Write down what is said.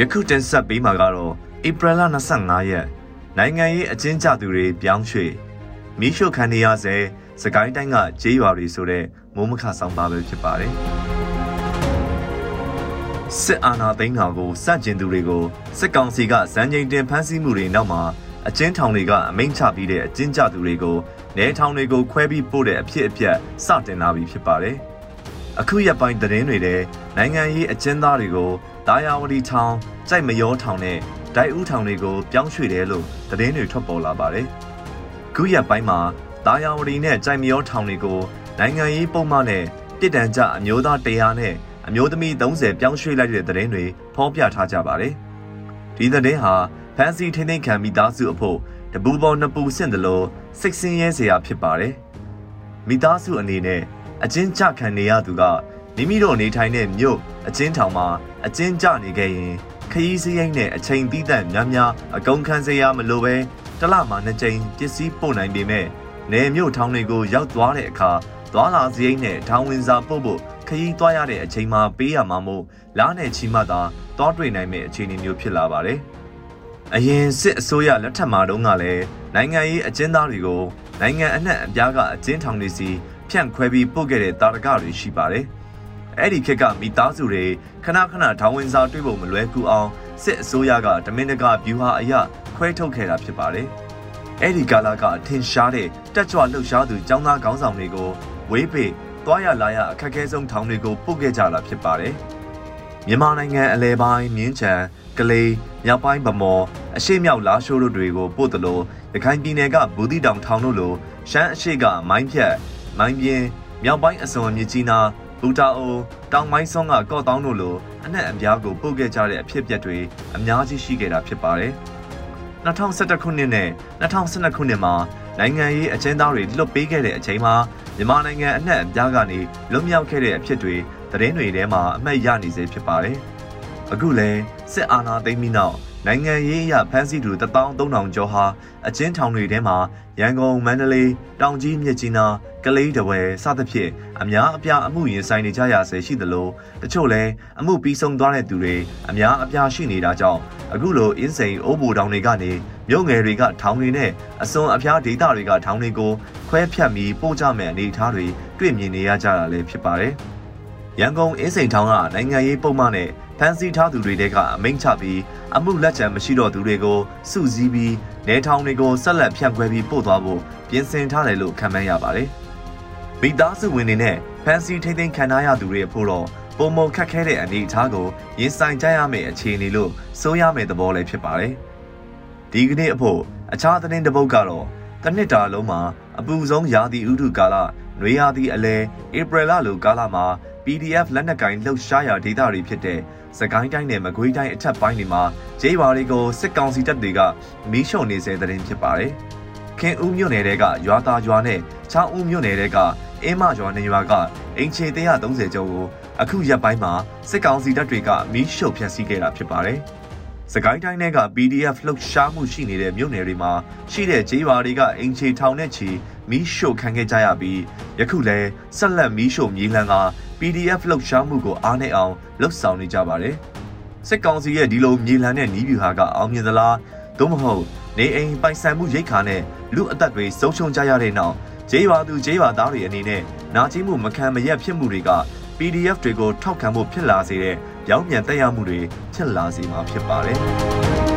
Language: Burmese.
ယခုတင်ဆက်ပေးမှာကတော့ဧပြီလ25ရက်နိုင်ငံရေးအကျဉ်းချသူတွေပြောင်းရွှေ့မီးရှို့ခံနေရစေစကိုင်းတိုင်းကကျေးရွာတွေဆိုတဲ့မိုးမခဆောင်ပါပဲဖြစ်ပါတယ်စစ်အာဏာသိမ်းတာကိုစန့်ကျင်သူတွေကိုစစ်ကောင်စီကစံချိန်တင်ဖမ်းဆီးမှုတွေနောက်မှာအကျဉ်းထောင်တွေကအမိန့်ချပြီးတဲ့အကျဉ်းချသူတွေကိုနေထောင်တွေကိုခွဲပြီးပို့တဲ့အဖြစ်အပျက်စတင်လာပြီဖြစ်ပါတယ် အခုရက်ပိုင်းသတင်းတွေထဲနိုင်ငံရေးအကျဉ်းသားတွေကိုတာယာဝတီထောင်ကြိုက်မရောထောင်နဲ့ဒိုက်ဦးထောင်တွေကိုပြောင်းရွှေ့တယ်လို့သတင်းတွေထွက်ပေါ်လာပါတယ်။ခုရက်ပိုင်းမှာတာယာဝတီနဲ့ကြိုက်မရောထောင်တွေကိုနိုင်ငံရေးပုံမှန်နဲ့တစ်တန်ကြအမျိုးသား100နဲ့အမျိုးသမီး30ပြောင်းရွှေ့လိုက်တဲ့သတင်းတွေဖော်ပြထားကြပါတယ်။ဒီသတင်းဟာဖန်စီထင်းထင်းခံမိသားစုအဖို့တပူပေါ်နှစ်ပူဆင့်တယ်လို့စိတ်ဆင်းရဲစရာဖြစ်ပါတယ်။မိသားစုအနေနဲ့ အချင်းကြခံနေရသူကမိမိတို့နေထိုင်တဲ့မြို့အချင်းထောင်မှာအချင်းကြနေခဲ့ရင်ခရီးစရိတ်နဲ့အချိန်သီးသန့်များများအကုန်ခံစရာမလိုပဲတလမှနှစ်ကြိမ်ပစ္စည်းပို့နိုင်ပေမဲ့နေမြို့ထောင်တွေကိုရောက်သွားတဲ့အခါသွားလာစရိတ်နဲ့ထောင်ဝင်စာပို့ဖို့ခရီးသွားရတဲ့အချိန်မှာပေးရမှာမို့လားနဲ့ချီမှသာတောတွေ့နိုင်မယ့်အခြေအနေမျိုးဖြစ်လာပါတယ်။အရင်စစ်အစိုးရလက်ထက်မှာတုန်းကလည်းနိုင်ငံရေးအကျဉ်းသားတွေကိုနိုင်ငံအနှံ့အပြားကအကျဉ်းထောင်တွေစီ ဖြန့်ခွဲပြီးပို့ခဲ့တဲ့တာရကတွေရှိပါတယ်။အဲ့ဒီခေတ်ကမိသားစုတွေခဏခဏထောင်ဝင်စာတွေ့ဖို့မလွယ်ကူအောင်စစ်အစိုးရကတမင်တကာဗျူဟာအရခွဲထုတ်ခဲ့တာဖြစ်ပါတယ်။အဲ့ဒီကာလကထင်ရှားတဲ့တက်ကြွလှုပ်ရှားသူចောင်းသားခေါင်းဆောင်တွေကိုဝေးပေသွားရလာရအခက်အခဲဆုံးထောင်တွေကိုပို့ခဲ့ကြတာဖြစ်ပါတယ်။မြန်မာနိုင်ငံအလဲပိုင်းမြင်းချံကလေးမြောက်ပိုင်းဗမော်အရှိမြောက်လာရှိုးတို့တွေကိုပို့တယ်လို့ရခိုင်ပြည်နယ်ကဘူးတိတောင်ထောင်တို့လိုရှမ်းအရှိကမိုင်းဖြတ် မိုင်းပြင်းမြောက်ပိုင်းအစွန်မြကြီးနာဘူတာအိုတောင်မိုင်းဆောင်ကကော့တောင်းတို့လိုအနှက်အပြားကိုပုတ်ခဲ့ကြတဲ့အဖြစ်အပျက်တွေအများကြီးရှိခဲ့တာဖြစ်ပါတယ်။2011ခုနှစ်နဲ့2012ခုနှစ်မှာနိုင်ငံရေးအကျဉ်းသားတွေလွတ်ပေးခဲ့တဲ့အချိန်မှာမြန်မာနိုင်ငံအနှက်အပြားကနေလွတ်မြောက်ခဲ့တဲ့အဖြစ်တွေသတင်းတွေထဲမှာအမှတ်ရနေစေဖြစ်ပါတယ်။အခုလည်းစစ်အာဏာသိမ်းပြီးနောက် နိုင်ငံရေးအရဖမ်းဆီးသူ13000ကျော်ဟာအကျဉ်းထောင်တွေထဲမှာရန်ကုန်မန္တလေးတောင်ကြီးမြစ်ကြီးနားကလေးတဝဲစသဖြင့်အများအပြားအမှုရင်ဆိုင်နေကြရဆဲရှိသလိုတချို့လည်းအမှုပြီးဆုံးသွားတဲ့သူတွေအများအပြားရှိနေတာကြောင့်အခုလိုအင်းစိန်အိုးဘူတောင်တွေကနေမြို့ငယ်တွေကထောင်တွေနဲ့အစွန်အဖျားဒေသတွေကထောင်တွေကိုခွဲဖြတ်ပြီးပို့ကြမဲ့အနေအထားတွေတွေ့မြင်နေရကြတာလည်းဖြစ်ပါတယ်။ရန်ကုန်အင်းစိန်ထောင်ကနိုင်ငံရေးပုံမှန်နဲ့ ဖမ်းဆီးထားသူတွေတဲကအမိန့်ချပြီးအမှုလက်ချံမရှိတော့သူတွေကိုစုစည်းပြီးနေထောင်တွေကိုဆက်လက်ဖြန့်ခွဲပြီးပို့သွားဖို့ပြင်ဆင်ထားတယ်လို့ခန့်မှန်းရပါတယ်။မိသားစုဝင်တွေနဲ့ဖမ်းဆီးထိန်းသိမ်းခံထားရသူတွေအဖို့တော့ပုံမခက်ခဲတဲ့အနေအထားကိုရင်ဆိုင်ကြရမယ့်အခြေအနေလို့ဆိုရမယ့်သဘောလည်းဖြစ်ပါတယ်။ဒီကနေ့အဖို့အခြားသတင်းတစ်ပုဒ်ကတော့တနစ်တာလုံးမှာအပူဆုံးရာသီဥတုကာလနွေရာသီအလဲဧပြီလလိုကာလမှာ PDF လက်နက်ကင်လှုပ်ရှားရာဒေသတွေဖြစ်တဲ့စကိုင်းတိုင်းနဲ့မကွေးတိုင်းအထက်ပိုင်းတွေမှာဂျေးရွာတွေကိုစစ်ကောင်စီတပ်တွေကမီးရှို့နေစေတဲ့တင်ဖြစ်ပါတယ်။ခင်ဦးမြို့နယ်တဲကရွာသားရွာနဲ့ချောင်းဦးမြို့နယ်တဲကအင်းမရွာနေရွာကအင်ချေ130ကျော်ကိုအခုရက်ပိုင်းမှာစစ်ကောင်စီတပ်တွေကမီးရှို့ဖျက်ဆီးခဲ့တာဖြစ်ပါတယ်။စကိုင်းတိုင်းက PDF လှုပ်ရှားမှုရှိနေတဲ့မြို့နယ်တွေမှာရှိတဲ့ဂျေးရွာတွေကအင်ချေထောင်နဲ့ချီမီးရှို့ခံခဲ့ကြရပြီးယခုလည်းဆက်လက်မီးရှို့မြေလှန်က PDF လှုပ်ရှားမှုကိုအားနဲ့အောင်လှုပ်ဆောင်နေကြပါတယ်။စစ်ကောင်စီရဲ့ဒီလိုမြေလှန်တဲ့နီးဗျူဟာကအောင်မြင်သလားသို့မဟုတ်နေအိမ်ပိုင်ဆိုင်မှုရိတ်ခါနဲ့လူအသက်တွေဆုံးရှုံးကြရတဲ့နောက်ဂျေးရွာသူဂျေးရွာသားတွေအနေနဲ့နာကျင်မှုမခံမရက်ဖြစ်မှုတွေက PDF တွေကိုထောက်ခံဖို့ဖြစ်လာစေတဲ့ရောင်းပြန်တက်ရမှုတွေဖြစ်လာစေမှာဖြစ်ပါတယ်။